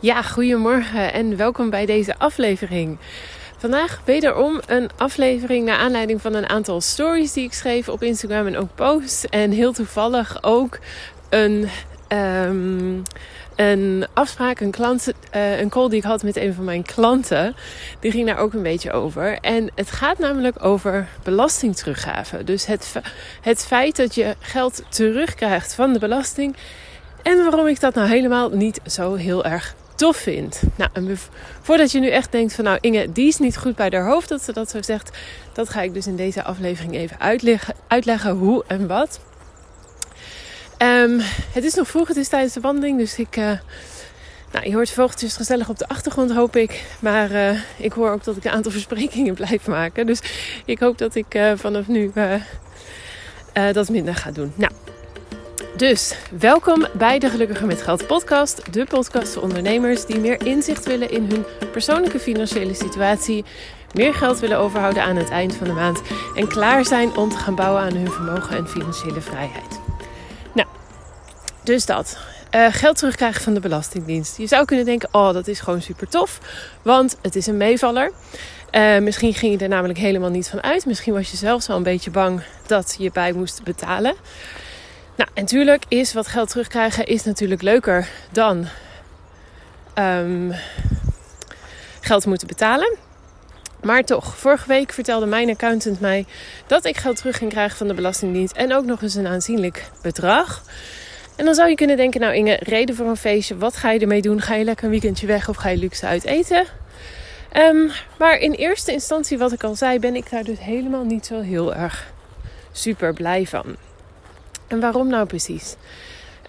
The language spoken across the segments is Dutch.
Ja, goedemorgen en welkom bij deze aflevering. Vandaag wederom een aflevering naar aanleiding van een aantal stories die ik schreef op Instagram en ook posts. En heel toevallig ook een, um, een afspraak, een, klant, uh, een call die ik had met een van mijn klanten. Die ging daar ook een beetje over. En het gaat namelijk over belastingteruggave. Dus het, het feit dat je geld terugkrijgt van de belasting. En waarom ik dat nou helemaal niet zo heel erg tof vind. Nou, en voordat je nu echt denkt van nou Inge, die is niet goed bij haar hoofd dat ze dat zo zegt. Dat ga ik dus in deze aflevering even uitleggen, uitleggen hoe en wat. Um, het is nog vroeg, het is tijdens de wandeling, dus ik... Uh, nou, je hoort vogeltjes gezellig op de achtergrond, hoop ik. Maar uh, ik hoor ook dat ik een aantal versprekingen blijf maken. Dus ik hoop dat ik uh, vanaf nu dat minder ga doen. Nou, dus welkom bij de Gelukkige met Geld podcast. De podcast voor ondernemers die meer inzicht willen in hun persoonlijke financiële situatie. Meer geld willen overhouden aan het eind van de maand. En klaar zijn om te gaan bouwen aan hun vermogen en financiële vrijheid. Nou, dus dat. Uh, geld terugkrijgen van de Belastingdienst. Je zou kunnen denken: oh, dat is gewoon super tof. Want het is een meevaller. Uh, misschien ging je er namelijk helemaal niet van uit. Misschien was je zelfs wel een beetje bang dat je bij moest betalen. Nou, en natuurlijk is wat geld terugkrijgen is natuurlijk leuker dan um, geld moeten betalen. Maar toch, vorige week vertelde mijn accountant mij dat ik geld terug ging krijgen van de Belastingdienst. En ook nog eens een aanzienlijk bedrag. En dan zou je kunnen denken, nou Inge, reden voor een feestje. Wat ga je ermee doen? Ga je lekker een weekendje weg of ga je luxe uit eten? Um, maar in eerste instantie, wat ik al zei, ben ik daar dus helemaal niet zo heel erg super blij van. En waarom nou precies?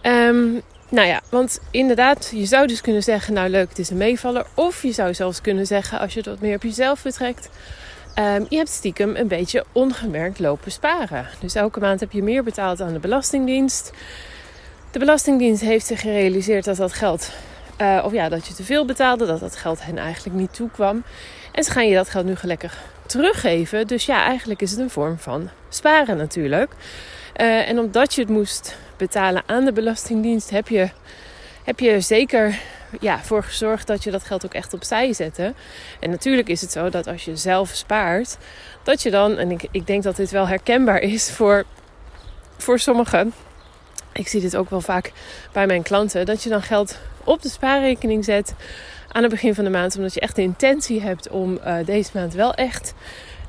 Um, nou ja, want inderdaad, je zou dus kunnen zeggen, nou leuk, het is een meevaller. Of je zou zelfs kunnen zeggen, als je wat meer op jezelf betrekt, um, je hebt stiekem een beetje ongemerkt lopen sparen. Dus elke maand heb je meer betaald aan de Belastingdienst. De Belastingdienst heeft zich gerealiseerd dat dat geld, uh, of ja, dat je te veel betaalde, dat dat geld hen eigenlijk niet toekwam. En ze gaan je dat geld nu gelekker teruggeven. Dus ja, eigenlijk is het een vorm van sparen natuurlijk. Uh, en omdat je het moest betalen aan de Belastingdienst, heb je, heb je zeker ja, voor gezorgd dat je dat geld ook echt opzij zette. En natuurlijk is het zo dat als je zelf spaart, dat je dan, en ik, ik denk dat dit wel herkenbaar is voor, voor sommigen. Ik zie dit ook wel vaak bij mijn klanten, dat je dan geld op de spaarrekening zet aan het begin van de maand, omdat je echt de intentie hebt om uh, deze maand wel echt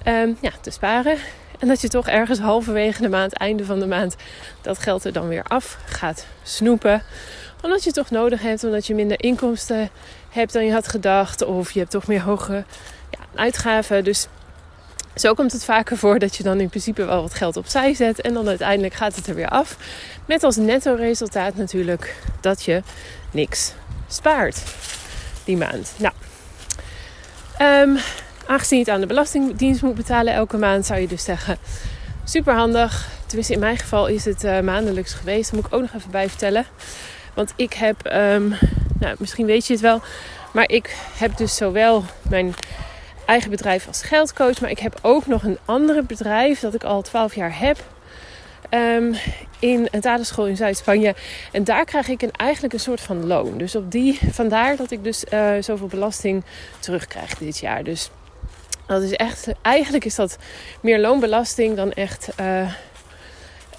um, ja, te sparen. En dat je toch ergens halverwege de maand, einde van de maand, dat geld er dan weer af gaat snoepen. Omdat je toch nodig hebt, omdat je minder inkomsten hebt dan je had gedacht. Of je hebt toch meer hoge ja, uitgaven. Dus zo komt het vaker voor dat je dan in principe wel wat geld opzij zet. En dan uiteindelijk gaat het er weer af. Met als netto resultaat natuurlijk dat je niks spaart die maand. Nou, um, Aangezien je het aan de Belastingdienst moet betalen elke maand, zou je dus zeggen: super handig. Tenminste, in mijn geval is het uh, maandelijks geweest. Dat moet ik ook nog even bij vertellen. Want ik heb, um, nou, misschien weet je het wel, maar ik heb dus zowel mijn eigen bedrijf als geldcoach, maar ik heb ook nog een ander bedrijf dat ik al 12 jaar heb. Um, in een talerschool in Zuid-Spanje. En daar krijg ik een, eigenlijk een soort van loon. Dus op die, vandaar dat ik dus uh, zoveel belasting terugkrijg dit jaar. Dus dat is echt, eigenlijk is dat meer loonbelasting dan echt uh,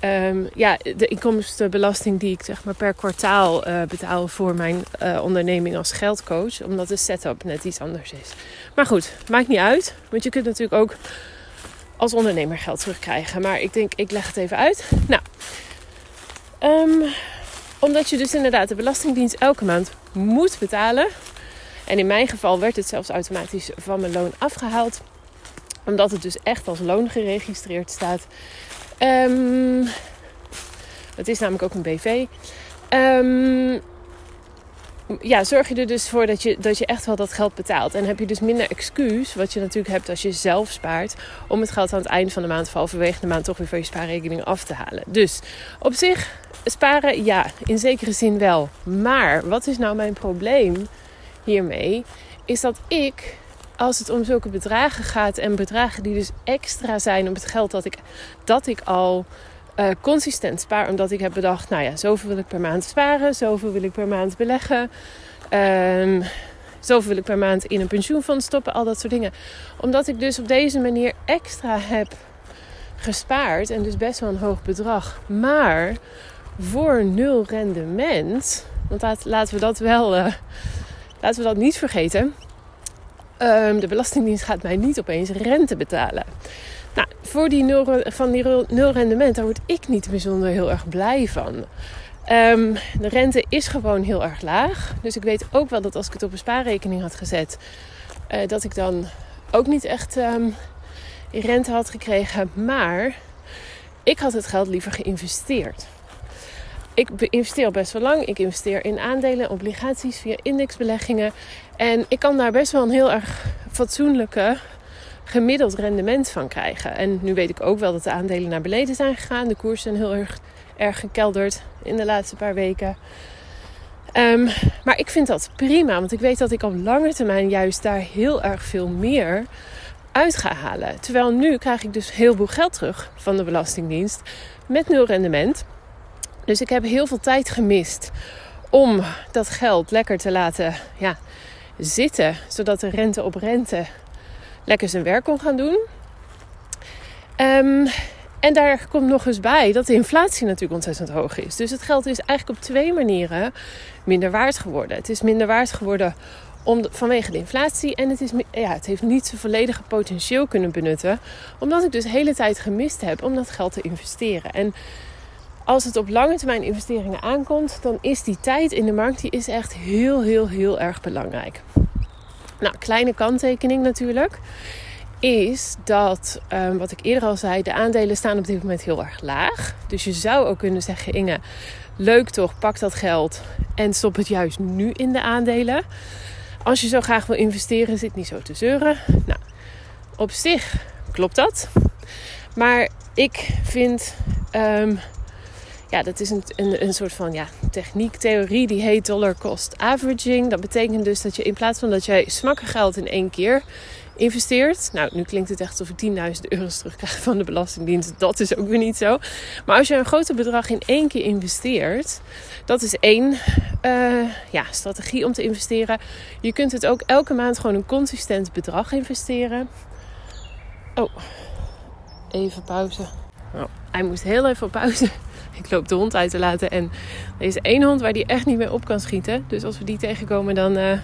um, ja, de inkomstenbelasting die ik zeg maar per kwartaal uh, betaal voor mijn uh, onderneming als geldcoach. Omdat de setup net iets anders is. Maar goed, maakt niet uit. Want je kunt natuurlijk ook als ondernemer geld terugkrijgen. Maar ik denk, ik leg het even uit. Nou, um, omdat je dus inderdaad de Belastingdienst elke maand moet betalen. En in mijn geval werd het zelfs automatisch van mijn loon afgehaald. Omdat het dus echt als loon geregistreerd staat. Um, het is namelijk ook een BV. Um, ja, zorg je er dus voor dat je, dat je echt wel dat geld betaalt. En heb je dus minder excuus, wat je natuurlijk hebt als je zelf spaart, om het geld aan het eind van de maand halverwege de maand toch weer van je spaarrekening af te halen. Dus op zich, sparen, ja, in zekere zin wel. Maar wat is nou mijn probleem? Hiermee, is dat ik, als het om zulke bedragen gaat en bedragen die dus extra zijn op het geld dat ik, dat ik al uh, consistent spaar, omdat ik heb bedacht, nou ja, zoveel wil ik per maand sparen, zoveel wil ik per maand beleggen. Um, zoveel wil ik per maand in een pensioenfonds stoppen, al dat soort dingen. Omdat ik dus op deze manier extra heb gespaard en dus best wel een hoog bedrag. Maar voor nul rendement, want laten we dat wel, uh, laten we dat niet vergeten. Um, de Belastingdienst gaat mij niet opeens rente betalen. Nou, voor die nul, van die nul rendement, daar word ik niet bijzonder heel erg blij van. Um, de rente is gewoon heel erg laag. Dus ik weet ook wel dat als ik het op een spaarrekening had gezet, uh, dat ik dan ook niet echt um, rente had gekregen. Maar ik had het geld liever geïnvesteerd. Ik investeer best wel lang. Ik investeer in aandelen, obligaties via indexbeleggingen. En ik kan daar best wel een heel erg fatsoenlijke gemiddeld rendement van krijgen. En nu weet ik ook wel dat de aandelen naar beneden zijn gegaan. De koersen zijn heel erg, erg gekelderd in de laatste paar weken. Um, maar ik vind dat prima, want ik weet dat ik op lange termijn juist daar heel erg veel meer uit ga halen. Terwijl nu krijg ik dus heel veel geld terug van de Belastingdienst met nul rendement. Dus ik heb heel veel tijd gemist om dat geld lekker te laten ja, zitten, zodat de rente op rente lekker zijn werk kon gaan doen. Um, en daar komt nog eens bij dat de inflatie natuurlijk ontzettend hoog is. Dus het geld is eigenlijk op twee manieren minder waard geworden. Het is minder waard geworden om, vanwege de inflatie. En het, is, ja, het heeft niet zijn volledige potentieel kunnen benutten. Omdat ik dus de hele tijd gemist heb om dat geld te investeren. En als het op lange termijn investeringen aankomt, dan is die tijd in de markt die is echt heel, heel, heel erg belangrijk. Nou, kleine kanttekening natuurlijk. Is dat, um, wat ik eerder al zei, de aandelen staan op dit moment heel erg laag. Dus je zou ook kunnen zeggen, Inge, leuk toch, pak dat geld en stop het juist nu in de aandelen. Als je zo graag wil investeren, zit niet zo te zeuren. Nou, op zich klopt dat. Maar ik vind um, ja, dat is een, een, een soort van ja, techniek, theorie die heet dollar cost averaging. Dat betekent dus dat je in plaats van dat jij smakken geld in één keer investeert. Nou, nu klinkt het echt alsof ik 10.000 euro's terugkrijg van de Belastingdienst. Dat is ook weer niet zo. Maar als je een groter bedrag in één keer investeert, dat is één uh, ja, strategie om te investeren. Je kunt het ook elke maand gewoon een consistent bedrag investeren. Oh, even pauze. Oh, hij moest heel even op pauze. Ik loop de hond uit te laten. En er is één hond waar die echt niet mee op kan schieten. Dus als we die tegenkomen, dan uh,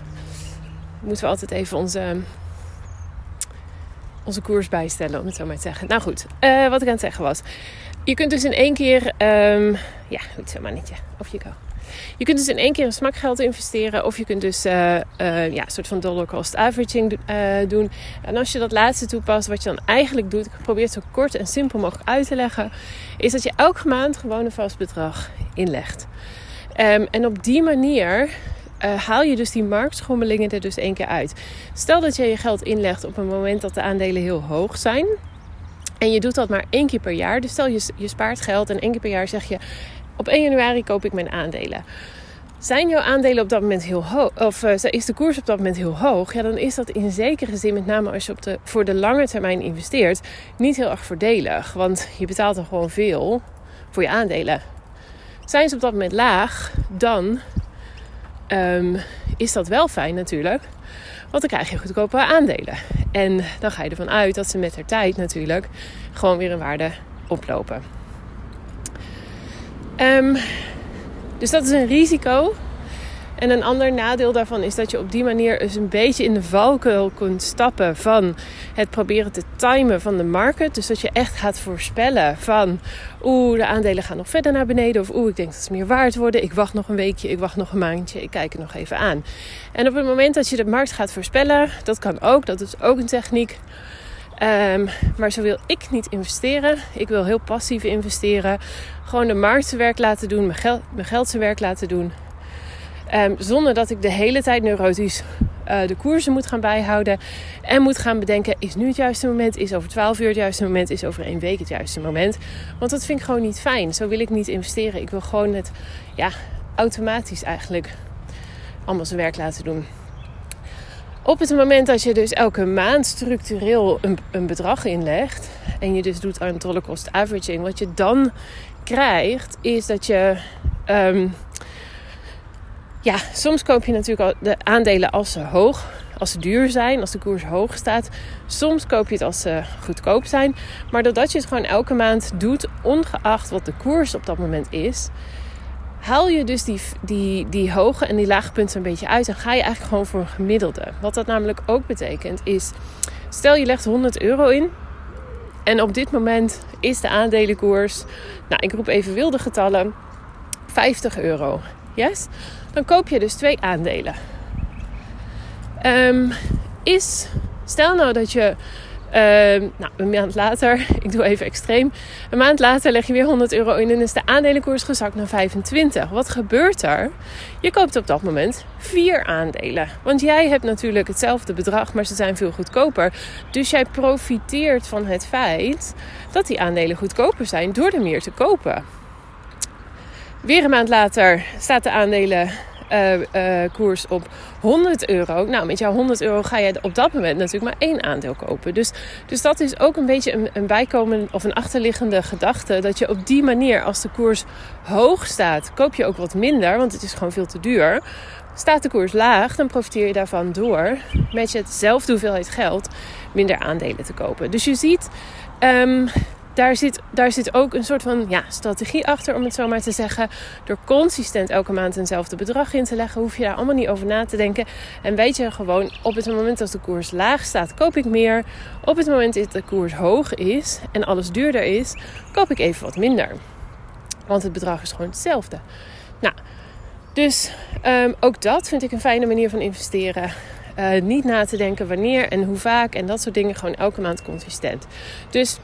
moeten we altijd even onze, onze koers bijstellen, om het zo maar te zeggen. Nou goed, uh, wat ik aan het zeggen was. Je kunt dus in één keer... Um, ja, goed zo mannetje. Of je kan. Je kunt dus in één keer een smakgeld investeren. Of je kunt dus uh, uh, ja, een soort van dollar cost averaging uh, doen. En als je dat laatste toepast, wat je dan eigenlijk doet, ik probeer het zo kort en simpel mogelijk uit te leggen, is dat je elke maand gewoon een vast bedrag inlegt. Um, en op die manier haal je dus die marktschommelingen er dus één keer uit. Stel dat je je geld inlegt op een moment dat de aandelen heel hoog zijn. En je doet dat maar één keer per jaar. Dus stel je, je spaart geld en één keer per jaar zeg je: op 1 januari koop ik mijn aandelen. Zijn jouw aandelen op dat moment heel hoog, of uh, is de koers op dat moment heel hoog, ja, dan is dat in zekere zin, met name als je op de, voor de lange termijn investeert, niet heel erg voordelig. Want je betaalt dan gewoon veel voor je aandelen. Zijn ze op dat moment laag, dan um, is dat wel fijn natuurlijk. Want dan krijg je goedkope aandelen. En dan ga je ervan uit dat ze met de tijd natuurlijk gewoon weer in waarde oplopen. Um, dus dat is een risico. En een ander nadeel daarvan is dat je op die manier eens een beetje in de valkuil kunt stappen van het proberen te timen van de markt. Dus dat je echt gaat voorspellen van oeh, de aandelen gaan nog verder naar beneden. Of oeh, ik denk dat ze meer waard worden. Ik wacht nog een weekje, ik wacht nog een maandje, ik kijk er nog even aan. En op het moment dat je de markt gaat voorspellen, dat kan ook, dat is ook een techniek Um, maar zo wil ik niet investeren. Ik wil heel passief investeren. Gewoon de markt zijn werk laten doen, mijn geld, mijn geld zijn werk laten doen. Um, zonder dat ik de hele tijd neurotisch uh, de koersen moet gaan bijhouden. En moet gaan bedenken: is nu het juiste moment? Is over 12 uur het juiste moment? Is over één week het juiste moment? Want dat vind ik gewoon niet fijn. Zo wil ik niet investeren. Ik wil gewoon het ja, automatisch eigenlijk allemaal zijn werk laten doen. Op het moment dat je dus elke maand structureel een, een bedrag inlegt en je dus doet aan dollar cost averaging, wat je dan krijgt is dat je um, ja, soms koop je natuurlijk de aandelen als ze hoog, als ze duur zijn, als de koers hoog staat. Soms koop je het als ze goedkoop zijn. Maar doordat je het gewoon elke maand doet, ongeacht wat de koers op dat moment is, haal je dus die, die, die hoge en die lage punten een beetje uit. En ga je eigenlijk gewoon voor een gemiddelde. Wat dat namelijk ook betekent is, stel je legt 100 euro in. En op dit moment is de aandelenkoers, nou ik roep even wilde getallen, 50 euro. Yes? Dan koop je dus twee aandelen. Um, is, stel nou dat je uh, nou, een maand later, ik doe even extreem. Een maand later leg je weer 100 euro in en is de aandelenkoers gezakt naar 25. Wat gebeurt er? Je koopt op dat moment vier aandelen. Want jij hebt natuurlijk hetzelfde bedrag, maar ze zijn veel goedkoper. Dus jij profiteert van het feit dat die aandelen goedkoper zijn door er meer te kopen. Weer een maand later staat de aandelen koers op 100 euro. Nou, met jouw 100 euro ga je op dat moment natuurlijk maar één aandeel kopen. Dus, dus dat is ook een beetje een, een bijkomen of een achterliggende gedachte. Dat je op die manier, als de koers hoog staat, koop je ook wat minder, want het is gewoon veel te duur. Staat de koers laag, dan profiteer je daarvan door met je hetzelfde hoeveelheid geld minder aandelen te kopen. Dus je ziet. Um, daar zit, daar zit ook een soort van ja, strategie achter, om het zo maar te zeggen. Door consistent elke maand eenzelfde bedrag in te leggen, hoef je daar allemaal niet over na te denken. En weet je gewoon, op het moment dat de koers laag staat, koop ik meer. Op het moment dat de koers hoog is en alles duurder is, koop ik even wat minder. Want het bedrag is gewoon hetzelfde. Nou, dus um, ook dat vind ik een fijne manier van investeren. Uh, niet na te denken wanneer en hoe vaak en dat soort dingen. Gewoon elke maand consistent. Dus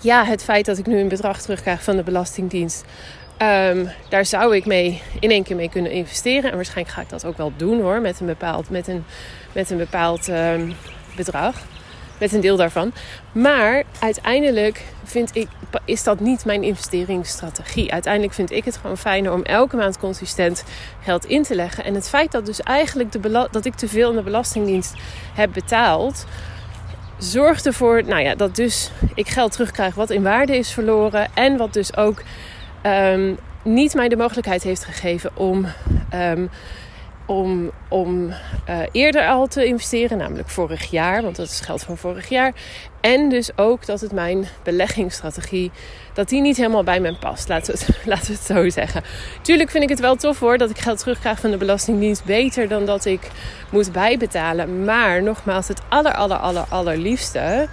ja, het feit dat ik nu een bedrag terugkrijg van de Belastingdienst. Um, daar zou ik mee in één keer mee kunnen investeren. En waarschijnlijk ga ik dat ook wel doen hoor. Met een bepaald, met een, met een bepaald um, bedrag. Met een deel daarvan. Maar uiteindelijk vind ik, is dat niet mijn investeringsstrategie. Uiteindelijk vind ik het gewoon fijner om elke maand consistent geld in te leggen. En het feit dat dus eigenlijk de dat ik te veel in de Belastingdienst heb betaald zorgt ervoor nou ja, dat dus ik geld terugkrijg wat in waarde is verloren. En wat dus ook um, niet mij de mogelijkheid heeft gegeven om um, om, om uh, eerder al te investeren, namelijk vorig jaar, want dat is geld van vorig jaar. En dus ook dat het mijn beleggingsstrategie, dat die niet helemaal bij me past, laten we, het, laten we het zo zeggen. Tuurlijk vind ik het wel tof hoor, dat ik geld terugkrijg van de Belastingdienst, beter dan dat ik moet bijbetalen. Maar nogmaals, het aller, aller, aller, allerliefste...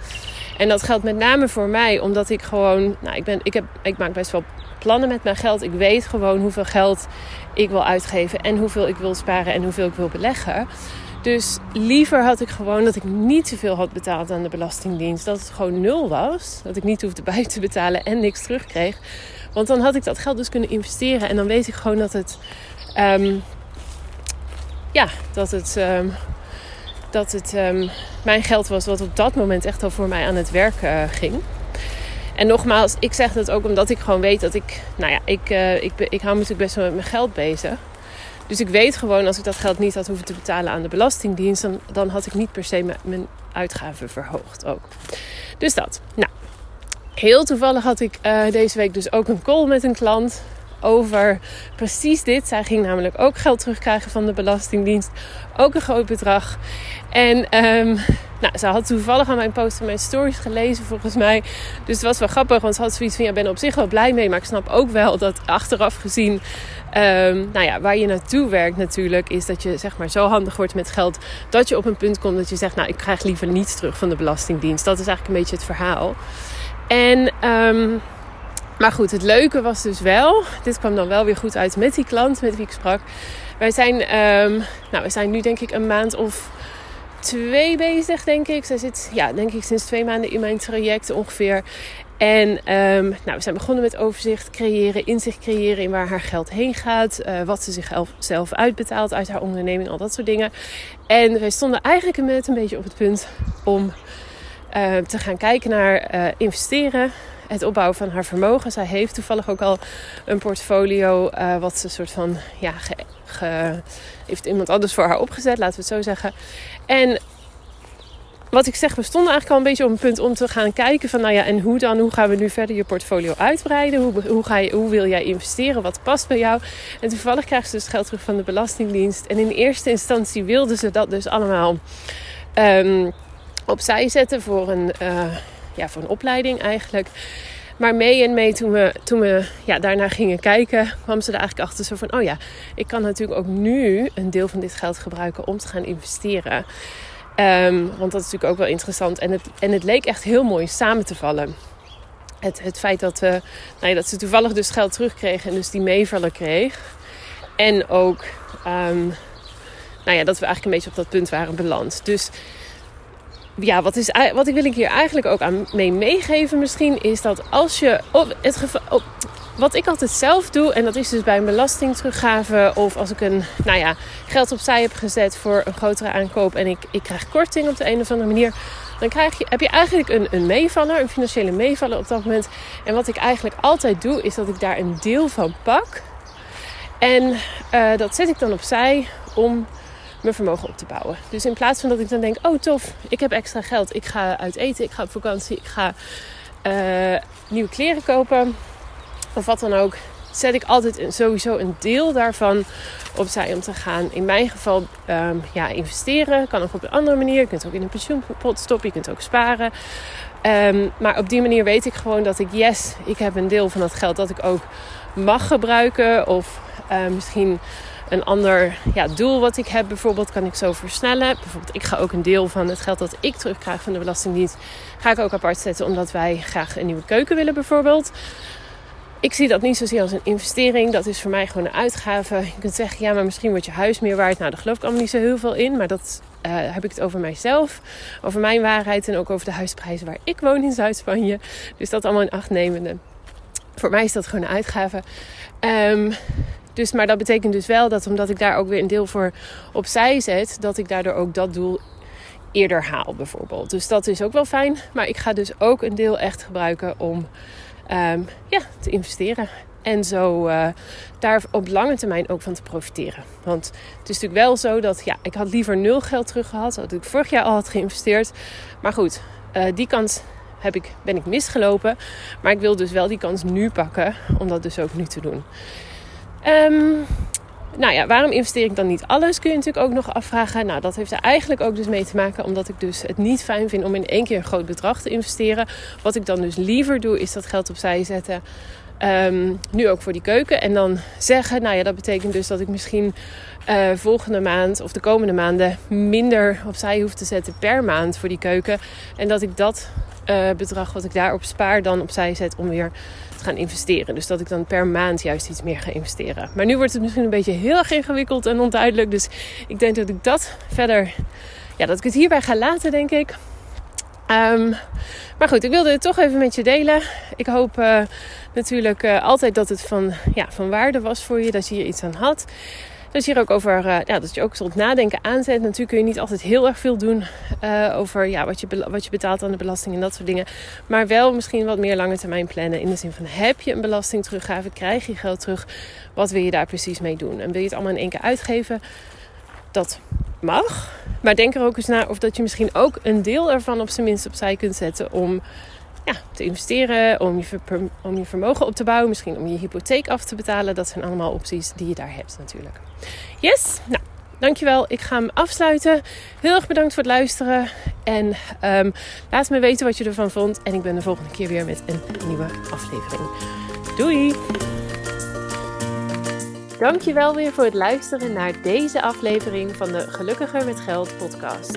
En dat geldt met name voor mij, omdat ik gewoon, nou, ik, ben, ik, heb, ik maak best wel plannen met mijn geld. Ik weet gewoon hoeveel geld ik wil uitgeven en hoeveel ik wil sparen en hoeveel ik wil beleggen. Dus liever had ik gewoon dat ik niet zoveel had betaald aan de Belastingdienst. Dat het gewoon nul was. Dat ik niet hoefde bij te betalen en niks terugkreeg. Want dan had ik dat geld dus kunnen investeren. En dan weet ik gewoon dat het. Um, ja, dat het. Um, dat het um, mijn geld was wat op dat moment echt al voor mij aan het werk uh, ging. En nogmaals, ik zeg dat ook omdat ik gewoon weet dat ik, nou ja, ik, uh, ik, ik hou me natuurlijk best wel met mijn geld bezig. Dus ik weet gewoon, als ik dat geld niet had hoeven te betalen aan de Belastingdienst, dan, had ik niet per se mijn uitgaven verhoogd ook. Dus dat. Nou, heel toevallig had ik uh, deze week dus ook een call met een klant over precies dit. Zij ging namelijk ook geld terugkrijgen van de Belastingdienst. Ook een groot bedrag. En um, nou, ze had toevallig aan mijn post en mijn stories gelezen volgens mij. Dus het was wel grappig, want ze had zoiets van... Ja, ben er op zich wel blij mee, maar ik snap ook wel dat achteraf gezien... Um, nou ja, waar je naartoe werkt natuurlijk... is dat je zeg maar zo handig wordt met geld... dat je op een punt komt dat je zegt... nou, ik krijg liever niets terug van de Belastingdienst. Dat is eigenlijk een beetje het verhaal. En... Um, maar goed, het leuke was dus wel, dit kwam dan wel weer goed uit met die klant met wie ik sprak. Wij zijn, um, nou, we zijn nu denk ik een maand of twee bezig, denk ik. Zij zit, ja, denk ik sinds twee maanden in mijn traject ongeveer. En um, nou, we zijn begonnen met overzicht creëren, inzicht creëren in waar haar geld heen gaat. Uh, wat ze zichzelf zelf uitbetaalt uit haar onderneming, al dat soort dingen. En wij stonden eigenlijk met een beetje op het punt om uh, te gaan kijken naar uh, investeren het opbouwen van haar vermogen. Zij heeft toevallig ook al een portfolio uh, wat ze soort van ja, ge, heeft iemand anders voor haar opgezet, laten we het zo zeggen. En wat ik zeg, we stonden eigenlijk al een beetje op een punt om te gaan kijken van, nou ja, en hoe dan? Hoe gaan we nu verder je portfolio uitbreiden? Hoe, hoe, ga je, hoe wil jij investeren? Wat past bij jou? En toevallig krijgen ze dus geld terug van de Belastingdienst. En in eerste instantie wilden ze dat dus allemaal um, opzij zetten voor een, uh, ja, voor een opleiding eigenlijk. Maar mee en mee toen we, toen we ja, daarna gingen kijken, kwam ze er eigenlijk achter zo van: oh ja, ik kan natuurlijk ook nu een deel van dit geld gebruiken om te gaan investeren. Um, want dat is natuurlijk ook wel interessant. En het, en het leek echt heel mooi samen te vallen. Het, het feit dat, uh, nou ja, dat ze toevallig dus geld terugkregen en dus die meevallen kreeg. En ook um, nou ja, dat we eigenlijk een beetje op dat punt waren beland. Dus ja, wat, is, wat wil ik hier eigenlijk ook aan mee meegeven misschien... is dat als je op het geval... Wat ik altijd zelf doe, en dat is dus bij een belastingteruggave... of als ik een, nou ja, geld opzij heb gezet voor een grotere aankoop... en ik, ik krijg korting op de een of andere manier... dan krijg je, heb je eigenlijk een, een meevaller, een financiële meevaller op dat moment. En wat ik eigenlijk altijd doe, is dat ik daar een deel van pak... En uh, dat zet ik dan opzij om mijn vermogen op te bouwen. Dus in plaats van dat ik dan denk: oh tof, ik heb extra geld, ik ga uit eten, ik ga op vakantie, ik ga uh, nieuwe kleren kopen of wat dan ook, zet ik altijd sowieso een deel daarvan opzij om te gaan. In mijn geval um, ja, investeren. Kan ook op een andere manier. Je kunt ook in een pensioenpot stoppen. Je kunt ook sparen. Um, maar op die manier weet ik gewoon dat ik, yes, ik heb een deel van dat geld dat ik ook mag gebruiken. Of uh, misschien een ander ja, doel wat ik heb, bijvoorbeeld, kan ik zo versnellen. Bijvoorbeeld, ik ga ook een deel van het geld dat ik terugkrijg van de Belastingdienst, ga ik ook apart zetten omdat wij graag een nieuwe keuken willen, bijvoorbeeld. Ik zie dat niet zozeer als een investering. Dat is voor mij gewoon een uitgave. Je kunt zeggen, ja, maar misschien wordt je huis meer waard. Nou, daar geloof ik allemaal niet zo heel veel in. Maar dat uh, heb ik het over mijzelf. Over mijn waarheid en ook over de huisprijzen waar ik woon in Zuid-Spanje. Dus dat allemaal in acht nemende. Voor mij is dat gewoon een uitgave. Um, dus, maar dat betekent dus wel dat omdat ik daar ook weer een deel voor opzij zet, dat ik daardoor ook dat doel eerder haal, bijvoorbeeld. Dus dat is ook wel fijn. Maar ik ga dus ook een deel echt gebruiken om um, ja, te investeren. En zo uh, daar op lange termijn ook van te profiteren. Want het is natuurlijk wel zo dat ja, ik had liever nul geld terug gehad. Dat ik vorig jaar al had geïnvesteerd. Maar goed, uh, die kans heb ik, ben ik misgelopen. Maar ik wil dus wel die kans nu pakken om dat dus ook nu te doen. Um, nou ja, waarom investeer ik dan niet alles? Kun je natuurlijk ook nog afvragen. Nou, dat heeft er eigenlijk ook dus mee te maken omdat ik dus het niet fijn vind om in één keer een groot bedrag te investeren. Wat ik dan dus liever doe, is dat geld opzij zetten. Um, nu ook voor die keuken. En dan zeggen, nou ja, dat betekent dus dat ik misschien uh, volgende maand of de komende maanden minder opzij hoef te zetten per maand voor die keuken. En dat ik dat uh, bedrag wat ik daarop spaar dan opzij zet om weer gaan investeren. Dus dat ik dan per maand juist iets meer ga investeren. Maar nu wordt het misschien een beetje heel erg ingewikkeld en onduidelijk. Dus ik denk dat ik dat verder, ja, dat ik het hierbij ga laten, denk ik. Um, maar goed, ik wilde het toch even met je delen. Ik hoop uh, natuurlijk uh, altijd dat het van, ja, van waarde was voor je, dat je hier iets aan had. Dus hier ook over, uh, ja, dat je ook tot nadenken aanzet. Natuurlijk kun je niet altijd heel erg veel doen uh, over ja, wat, je, wat je betaalt aan de belasting en dat soort dingen. Maar wel misschien wat meer lange termijn plannen. In de zin van, heb je een belasting teruggave? Krijg je geld terug? Wat wil je daar precies mee doen? En wil je het allemaal in één keer uitgeven? Dat mag. Maar denk er ook eens naar of dat je misschien ook een deel ervan op zijn minst opzij kunt zetten om ja, te investeren, om je, om je vermogen op te bouwen, misschien om je hypotheek af te betalen. Dat zijn allemaal opties die je daar hebt natuurlijk. Yes, nou, dankjewel. Ik ga hem afsluiten. Heel erg bedankt voor het luisteren. En um, laat me weten wat je ervan vond. En ik ben de volgende keer weer met een nieuwe aflevering. Doei! Dankjewel weer voor het luisteren naar deze aflevering van de Gelukkiger met Geld podcast.